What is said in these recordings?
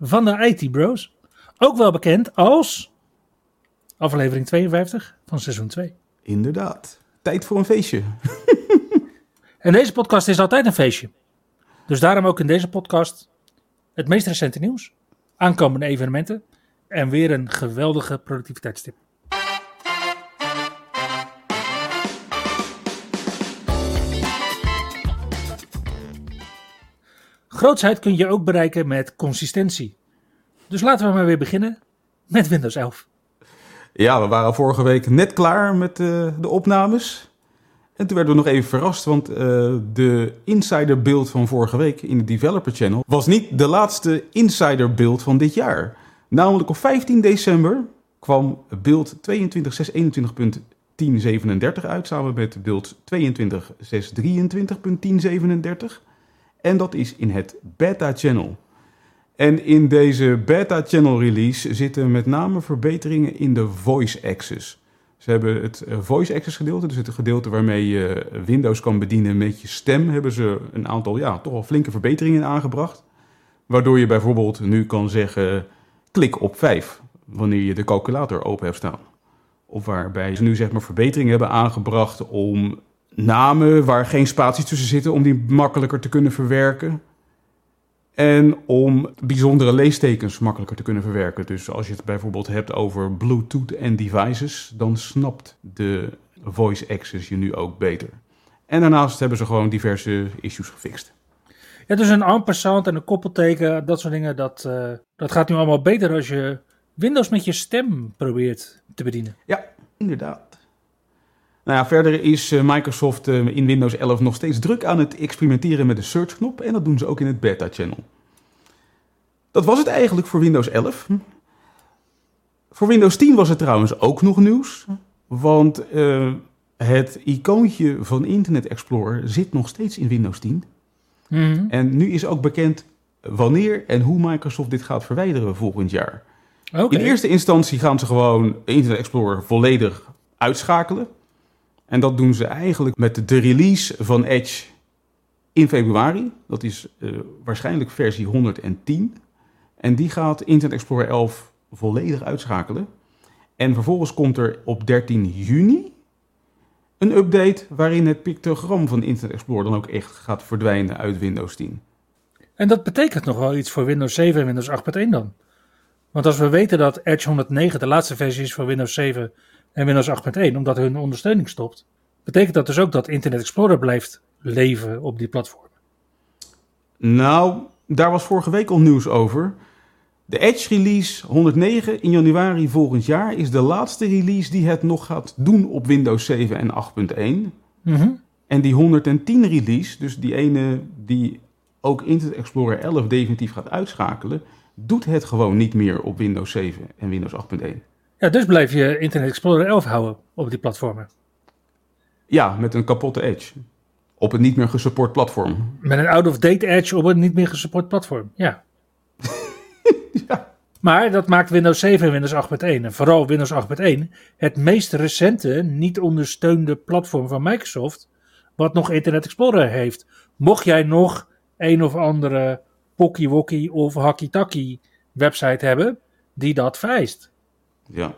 van de IT Bros. Ook wel bekend als aflevering 52 van seizoen 2. Inderdaad. Tijd voor een feestje. En deze podcast is altijd een feestje. Dus daarom ook in deze podcast het meest recente nieuws, aankomende evenementen en weer een geweldige productiviteitstip. Grootsheid kun je ook bereiken met consistentie. Dus laten we maar weer beginnen met Windows 11. Ja, we waren vorige week net klaar met eh, de opnames. En toen werden we nog even verrast, want eh, de insider build van vorige week in de Developer Channel was niet de laatste insider build van dit jaar. Namelijk op 15 december kwam build 22.621.1037 uit, samen met build 22.623.1037. En dat is in het Beta Channel. En in deze Beta Channel release zitten met name verbeteringen in de Voice Access. Ze hebben het eh, Voice Access gedeelte, dus het gedeelte waarmee je Windows kan bedienen met je stem, hebben ze een aantal ja, toch wel flinke verbeteringen aangebracht. Waardoor je bijvoorbeeld nu kan zeggen klik op 5 wanneer je de calculator open hebt staan. Of waarbij ze nu zeg maar verbeteringen hebben aangebracht om namen waar geen spaties tussen zitten, om die makkelijker te kunnen verwerken. En om bijzondere leestekens makkelijker te kunnen verwerken. Dus als je het bijvoorbeeld hebt over Bluetooth en devices, dan snapt de voice access je nu ook beter. En daarnaast hebben ze gewoon diverse issues gefixt. Ja, dus een ampersand en een koppelteken, dat soort dingen, dat, eh, dat gaat nu allemaal beter als je Windows met je stem probeert te bedienen. Ja, inderdaad. Nou ja, verder is eh, Microsoft eh, in Windows 11 nog steeds druk aan het experimenteren met de search-knop. En dat doen ze ook in het beta-channel. Dat was het eigenlijk voor Windows 11. Voor Windows 10 was het trouwens ook nog nieuws. Want eh, het icoontje van Internet Explorer zit nog steeds in Windows 10. Mhm. En nu is ook bekend wanneer en hoe Microsoft dit gaat verwijderen volgend jaar. In eerste instantie gaan ze gewoon Internet Explorer volledig uitschakelen. En dat doen ze eigenlijk met de release van Edge in februari. Dat is eh, waarschijnlijk versie 110. En die gaat Internet Explorer 11 volledig uitschakelen. En vervolgens komt er op 13 juni een update waarin het pictogram van Internet Explorer dan ook echt gaat verdwijnen uit Windows 10. En dat betekent nog wel iets voor Windows 7 en Windows 8.1 dan. Want als we weten dat Edge 109 de laatste versie is voor Windows 7 en Windows 8.1, omdat hun ondersteuning stopt, betekent dat dus ook dat Internet Explorer blijft leven op die platform. Nou, daar was vorige week al nieuws over. De Edge release 109 in januari volgend jaar is de laatste release die het nog gaat doen op Windows 7 en 8.1. Mhm. En die 110 release, dus die ene die ook Internet Explorer 11 definitief gaat uitschakelen, doet het gewoon niet meer op Windows 7 en Windows 8.1. Ja, dus blijf je Internet Explorer 11 houden op die platformen. Ja, met een kapotte Edge. Op een niet meer gesupport platform. Met een out-of-date Edge op een niet meer gesupport platform. Ja. Ja. Maar dat maakt Windows 7 en Windows 8.1 en vooral Windows 8.1 het meest recente niet ondersteunde platform van Microsoft wat nog Internet Explorer heeft. Mocht jij nog een of andere Pocky of Hakitaki website hebben die dat vereist. Ja,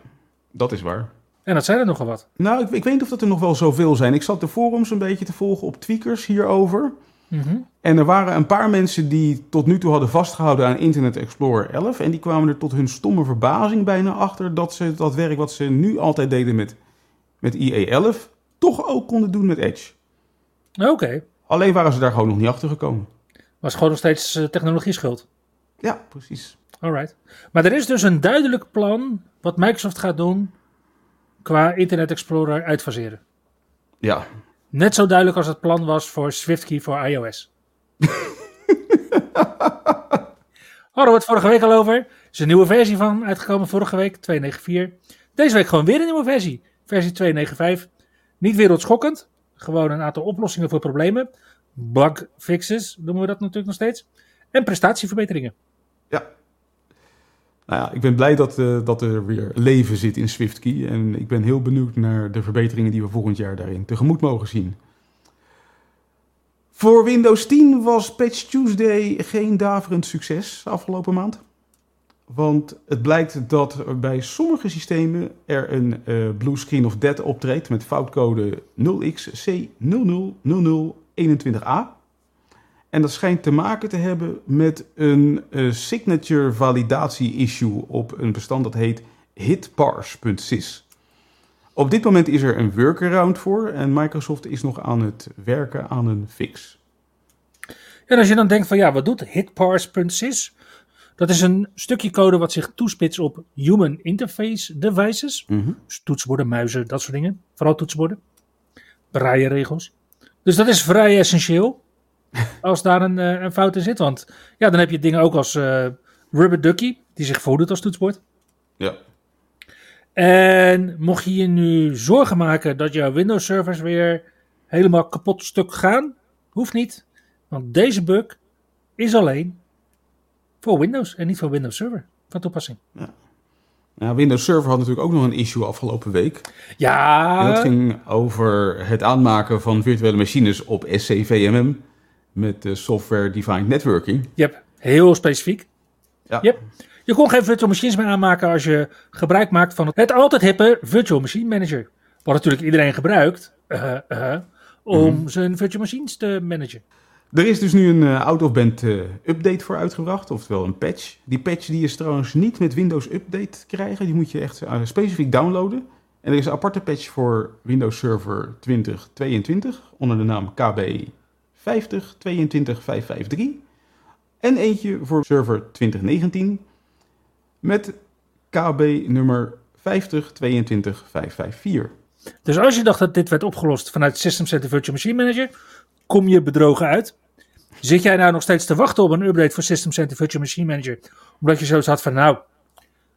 dat is waar. En dat zijn er nogal wat. Nou, ik, ik weet niet of dat er nog wel zoveel zijn. Ik zat de forums een beetje te volgen op tweakers hierover. Mhm. En er waren een paar mensen die tot nu toe hadden vastgehouden aan Internet Explorer 11. En die kwamen er tot hun stomme verbazing bijna achter dat ze dat werk wat ze nu altijd deden met, met IE11 toch ook konden doen met Edge. Oké. Alleen waren ze daar gewoon nog niet achter gekomen. Was gewoon nog steeds eh, technologie schuld. Ja, precies. Alright. Maar er is dus een duidelijk plan wat Microsoft gaat doen qua Internet Explorer uitfaseren. Ja, Net zo duidelijk als het plan was voor SwiftKey voor iOS. Hadden we het vorige week al over. Er is een nieuwe versie van uitgekomen vorige week, 294. Deze week gewoon weer een nieuwe versie, versie 295. Niet wereldschokkend, gewoon een aantal oplossingen voor problemen. Bug fixes noemen we dat natuurlijk nog steeds. En prestatieverbeteringen. Ja. Nou ja, ik ben blij dat, uh, dat er weer leven zit in SwiftKey. En ik ben heel benieuwd naar de verbeteringen die we volgend jaar daarin tegemoet mogen zien. Voor Windows 10 was Patch Tuesday geen daverend succes afgelopen maand. Want het blijkt dat bij sommige systemen er een uh, blue screen of dead optreedt met foutcode 0xC000021A. En dat schijnt te maken te hebben met een uh, signature validatie issue op een bestand dat heet hitparse.sys. Op dit moment is er een workaround voor en Microsoft is nog aan het werken aan een fix. En als je dan denkt van ja, wat doet hitparse.sys? Dat is een stukje code wat zich toespitst op human interface devices. Mm Dus toetsenborden, muizen, dat soort dingen. Vooral toetsenborden. Braille-regels. Dus dat is vrij essentieel. Als daar een, uh, een, fout in zit. Want ja, dan heb je dingen ook als uh, Rubber Ducky, die zich voordoet als toetsenbord. Ja. En mocht je je nu zorgen maken dat jouw Windows servers weer helemaal kapot stuk gaan, hoeft niet. Want deze bug is alleen voor Windows en niet voor Windows Server van toepassing. Ja. Nou, Windows Server had natuurlijk ook nog een issue afgelopen week. Ja. En dat ging over het aanmaken van virtuele machines op SCVMM met de software Defined Networking. Yep, heel specifiek. Ja. Yep. Je kon geen virtual machines meer aanmaken als je gebruik maakt van het altijd hippe Virtual Machine Manager. Wat natuurlijk iedereen gebruikt uh, uh, om mm. zijn virtual machines te managen. Er is dus nu een uh, out-of-band uh, update voor uitgebracht, oftewel een patch. Die patch die is trouwens niet met Windows Update te krijgen, die moet je echt specifiek downloaden. En er is een aparte patch voor Windows Server 2022 onder de naam KB 5022553. En eentje voor server 2019 met KB nummer 5022554. Dus als je dacht dat dit werd opgelost vanuit System Center Virtual Machine Manager, kom je bedrogen uit. Zit jij nou nog steeds te wachten op een update voor System Center Virtual Machine Manager? Omdat je zo zat van nou,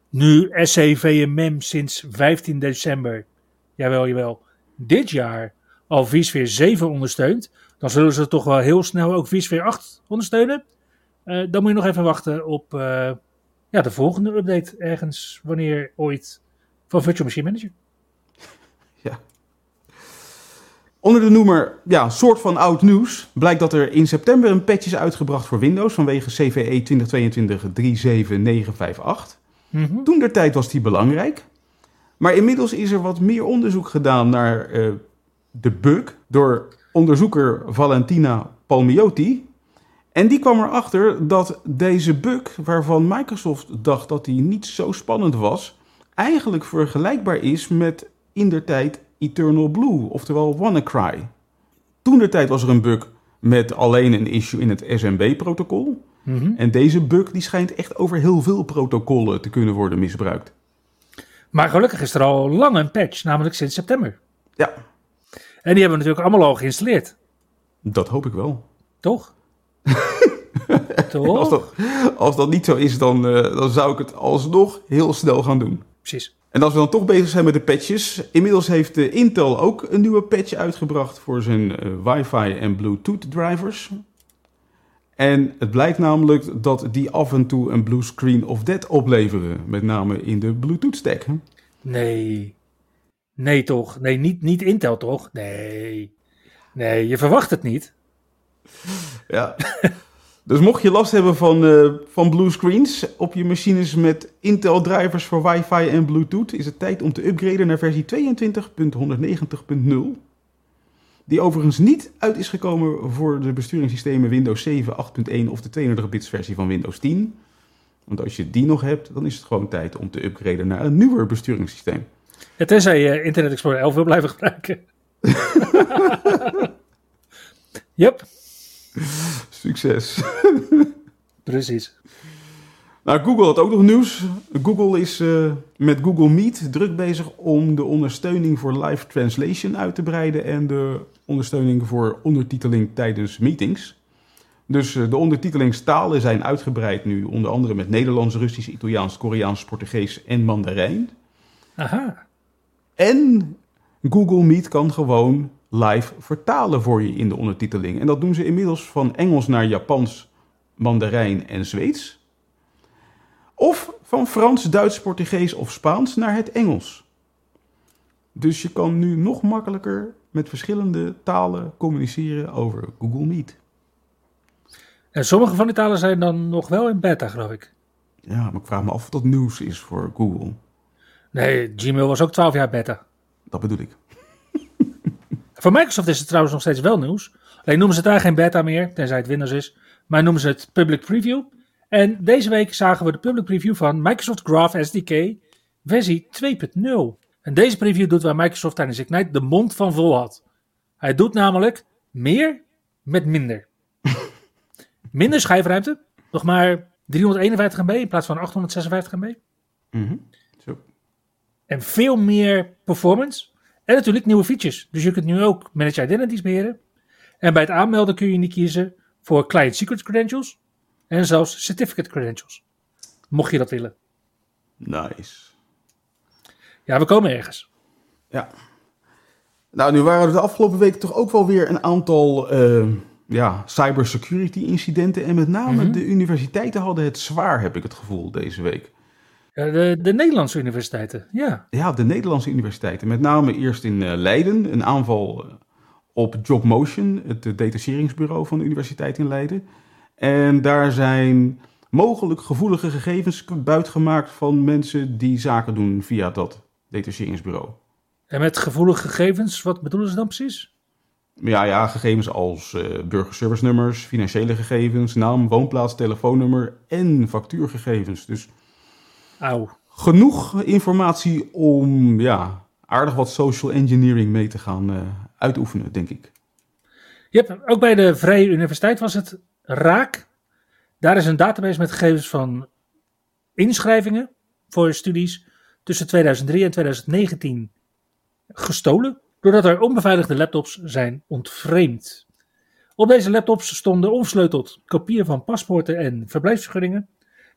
nu SCVMM sinds 15 december, jawel, jawel, dit jaar al vSphere 7 ondersteunt, dan zullen ze toch wel heel snel ook vSphere 8 ondersteunen. Uh, dan moet je nog even wachten op uh, ja, de volgende update ergens, wanneer ooit, van Virtual Machine Manager. Ja. Onder de noemer, ja, soort van oud nieuws, blijkt dat er in september een patch is uitgebracht voor Windows vanwege CVE 2022-37958. Mm -hmm. Toen der tijd was die belangrijk. Maar inmiddels is er wat meer onderzoek gedaan naar uh, de bug door onderzoeker Valentina Palmiotti. En die kwam erachter dat deze bug, waarvan Microsoft dacht dat die niet zo spannend was, eigenlijk vergelijkbaar is met in der tijd Eternal Blue, oftewel WannaCry. Toen der tijd was er een bug met alleen een issue in het SMB-protocol. Mm -hmm. En deze bug die schijnt echt over heel veel protocollen te kunnen worden misbruikt. Maar gelukkig is er al lang een patch, namelijk sinds september. Ja. En die hebben we natuurlijk allemaal al geïnstalleerd. Dat hoop ik wel. Toch? Toch? Als dat, als dat niet zo is, dan, uh, dan zou ik het alsnog heel snel gaan doen. Precies. En als we dan toch bezig zijn met de patches. Inmiddels heeft uh, Intel ook een nieuwe patch uitgebracht voor zijn uh, Wi-Fi en Bluetooth drivers. En het blijkt namelijk dat die af en toe een blue screen of dead opleveren. Met name in de Bluetooth stack. Nee. Nee toch? Nee, niet, niet Intel toch? Nee. Nee, je verwacht het niet. Ja. Dus mocht je last hebben van, uh, van blue screens op je machines met Intel drivers voor Wi-Fi en Bluetooth, is het tijd om te upgraden naar versie 22.190.0. Die overigens niet uit is gekomen voor de besturingssystemen Windows 7, 8.1 of de 32 bits versie van Windows 10. Want als je die nog hebt, dan is het gewoon tijd om te upgraden naar een nieuwer besturingssysteem. Ja, tenzij je Internet Explorer 11 wil blijven gebruiken. yep. Succes. Precies. Nou, Google had ook nog nieuws. Google is uh, met Google Meet druk bezig om de ondersteuning voor live translation uit te breiden en de ondersteuning voor ondertiteling tijdens meetings. Dus eh, de ondertitelingstalen zijn uitgebreid nu, onder andere met Nederlands, Russisch, Italiaans, Koreaans, Portugees en Mandarijn. Aha. En Google Meet kan gewoon live vertalen voor je in de ondertiteling. En dat doen ze inmiddels van Engels naar Japans, Mandarijn en Zweeds. Of van Frans, Duits, Portugees of Spaans naar het Engels. Dus je kan nu nog makkelijker met verschillende talen communiceren over Google Meet. En sommige van die talen zijn dan nog wel in beta, geloof ik. Ja, maar ik vraag me af of dat nieuws is voor Google. Nee, Gmail was ook 12 jaar beta. Dat bedoel ik. Voor Microsoft is het trouwens nog steeds wel nieuws. Alleen noemen ze het daar geen beta meer, tenzij het Windows is. Maar noemen ze het Public Preview. En deze week zagen we de Public Preview van Microsoft Graph SDK versie 2.0. En deze preview doet waar Microsoft tijdens Ignite de mond van vol had. Hij doet namelijk meer met minder. minder schijfruimte, nog maar 351 MB in plaats van 856 MB. Mhm. Zo. En veel meer performance. En natuurlijk nieuwe features. Dus je kunt nu ook Manage Identities beheren. En bij het aanmelden kun je niet kiezen voor Client Secret Credentials. En zelfs Certificate Credentials. Mocht je dat willen. Nice. Ja, we komen ergens. Ja. Nou, nu waren er de afgelopen weken toch ook wel weer een aantal eh, ja, cybersecurity incidenten. En met name Mhm. de universiteiten hadden het zwaar, heb ik het gevoel, deze week. De, de Nederlandse universiteiten, ja. Ja, de Nederlandse universiteiten. Met name eerst in eh, Leiden. Een aanval eh, op JobMotion, het eh, detacheringsbureau van de universiteit in Leiden. En daar zijn mogelijk gevoelige gegevens buitgemaakt van mensen die zaken doen via dat detacheringsbureau. En met gevoelige gegevens, wat bedoelen ze dan precies? Ja, ja, gegevens als eh burgerservice-nummers, financiële gegevens, naam, woonplaats, telefoonnummer en factuurgegevens. Dus Auw. genoeg informatie om ja, aardig wat social engineering mee te gaan eh, uitoefenen, denk ik. Yep, ook bij de Vrije Universiteit was het raak. Daar is een database met gegevens van inschrijvingen voor studies tussen 2003 en 2019 gestolen, doordat er onbeveiligde laptops zijn ontvreemd. Op deze laptops stonden onversleuteld kopieën van paspoorten en verblijfsvergunningen,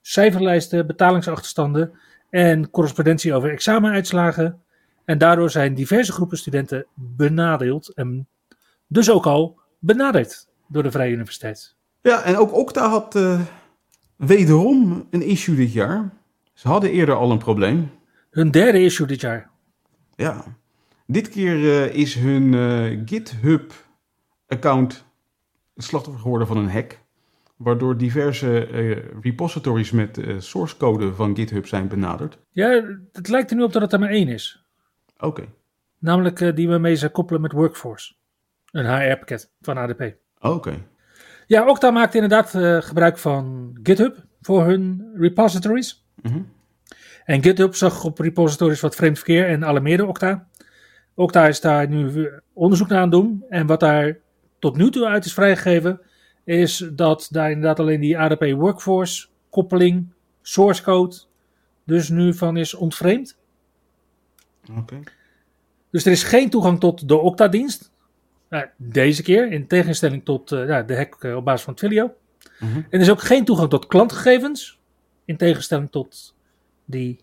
cijferlijsten, betalingsachterstanden en correspondentie over examenuitslagen. En daardoor zijn diverse groepen studenten benadeeld en dus ook al benaderd door de Vrije Universiteit. Ja, en ook Okta had eh, wederom een issue dit jaar. Ze hadden eerder al een probleem. Hun derde issue dit jaar. Ja, dit keer eh, is hun eh, GitHub-account het slachtoffer geworden van een hack. Waardoor diverse eh, repositories met eh, source code van GitHub zijn benaderd. Ja, het lijkt er nu op dat het er maar één is. Oké, Namelijk eh, die waarmee ze koppelen met Workforce. Een HR-pakket van ADP. oké. Ja, Okta maakt inderdaad gebruik van GitHub voor hun repositories. Mhm. En GitHub zag op repositories wat vreemd verkeer en alarmeerde Okta. Okta is daar nu onderzoek naar aan het doen. En wat daar tot nu toe uit is vrijgegeven, is dat daar inderdaad alleen die ADP Workforce koppeling, source code, dus nu van is ontvreemd. Oké. Dus er is geen toegang tot de Okta-dienst. Nou, deze keer, in tegenstelling tot eh, ja, de hack eh, op basis van Twilio. Mhm. En er is ook geen toegang tot klantgegevens. In tegenstelling tot die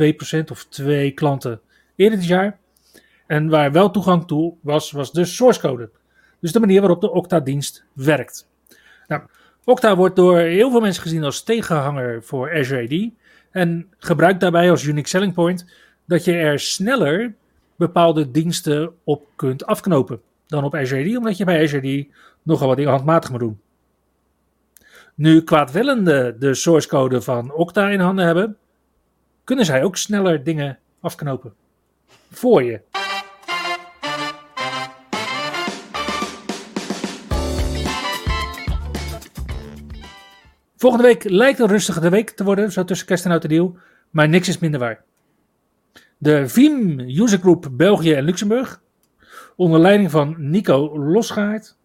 2% of twee klanten eerder dit jaar. En waar wel toegang toe was, was de source code. Dus de manier waarop de Okta-dienst werkt. Nou, Okta wordt door heel veel mensen gezien als tegenhanger voor Azure AD. En gebruikt daarbij als unique selling point dat je er sneller bepaalde diensten op kunt afknopen dan op Azure AD, omdat je bij Azure AD nogal wat dingen handmatig moet doen. Nu kwaadwillenden de source code van Okta in handen hebben, kunnen zij ook sneller dingen afknopen. Voor je. Volgende week lijkt een rustige week te worden, zo tussen kerst en oud en nieuw, maar niks is minder waar. De Veeam User Group België en Luxemburg, onder leiding van Nico Losgaard,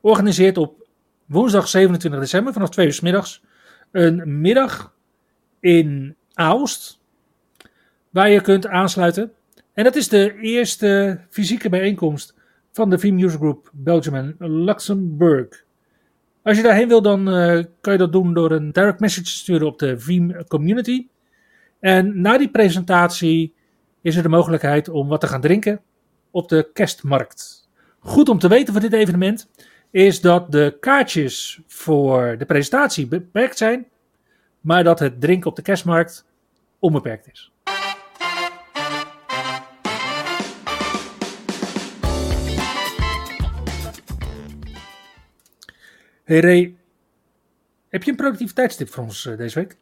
organiseert op woensdag 27 december vanaf 2 uur 's middags een middag in Aalst, waar je kunt aansluiten. En dat is de eerste fysieke bijeenkomst van de Veeam User Group Belgium en Luxemburg. Als je daarheen wil, dan uh, kan je dat doen door een direct message te sturen op de Veeam community. En na die presentatie is er de mogelijkheid om wat te gaan drinken op de kerstmarkt. Goed om te weten voor dit evenement is dat de kaartjes voor de presentatie beperkt zijn, maar dat het drinken op de kerstmarkt onbeperkt is. Hey Ray, heb je een productiviteitstip voor ons uh, deze week?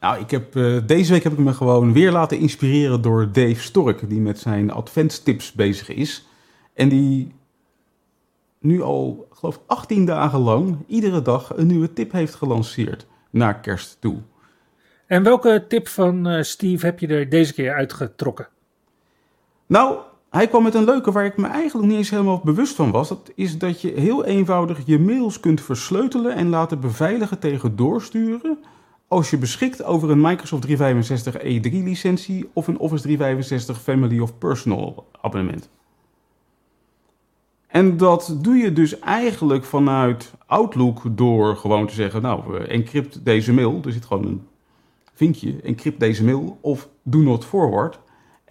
Nou, ik heb, uh, deze week heb ik me gewoon weer laten inspireren door Dave Stork, die met zijn adventstips bezig is. En die nu al, geloof 18 dagen lang, iedere dag een nieuwe tip heeft gelanceerd naar kerst toe. En welke tip van uh, Steve heb je er deze keer uitgetrokken? Nou, hij kwam met een leuke waar ik me eigenlijk niet eens helemaal bewust van was. Dat is dat je heel eenvoudig je mails kunt versleutelen en laten beveiligen tegen doorsturen. Als je beschikt over een Microsoft 365 E3 licentie of een Office 365 Family of Personal abonnement. En dat doe je dus eigenlijk vanuit Outlook door gewoon te zeggen, nou, encrypt deze mail. Er zit gewoon een vinkje, encrypt deze mail of do not forward.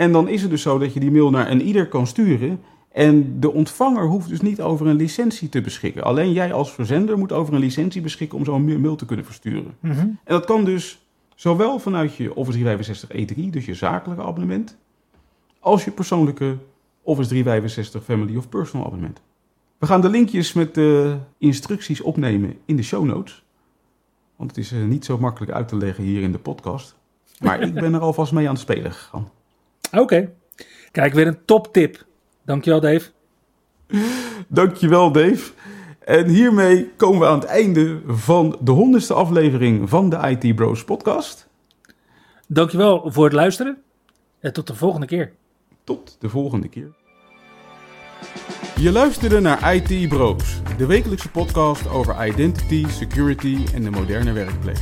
En dan is het dus zo dat je die mail naar een ieder kan sturen. En de ontvanger hoeft dus niet over een licentie te beschikken. Alleen jij als verzender moet over een licentie beschikken om zo'n mail te kunnen versturen. Mhm. En dat kan dus zowel vanuit je Office 365 E3, dus je zakelijke abonnement, als je persoonlijke Office 365 Family of Personal abonnement. We gaan de linkjes met de instructies opnemen in de show notes. Want het is eh, niet zo makkelijk uit te leggen hier in de podcast. Maar ik ben er alvast mee aan het spelen gegaan. Oké. Kijk, weer een top tip. Dankjewel, Dave. Dankjewel, Dave. En hiermee komen we aan het einde van de honderdste aflevering van de IT Bros podcast. Dankjewel voor het luisteren. En tot de volgende keer. Tot de volgende keer. Je luisterde naar IT Bros, de wekelijkse podcast over identity, security en de moderne werkplek.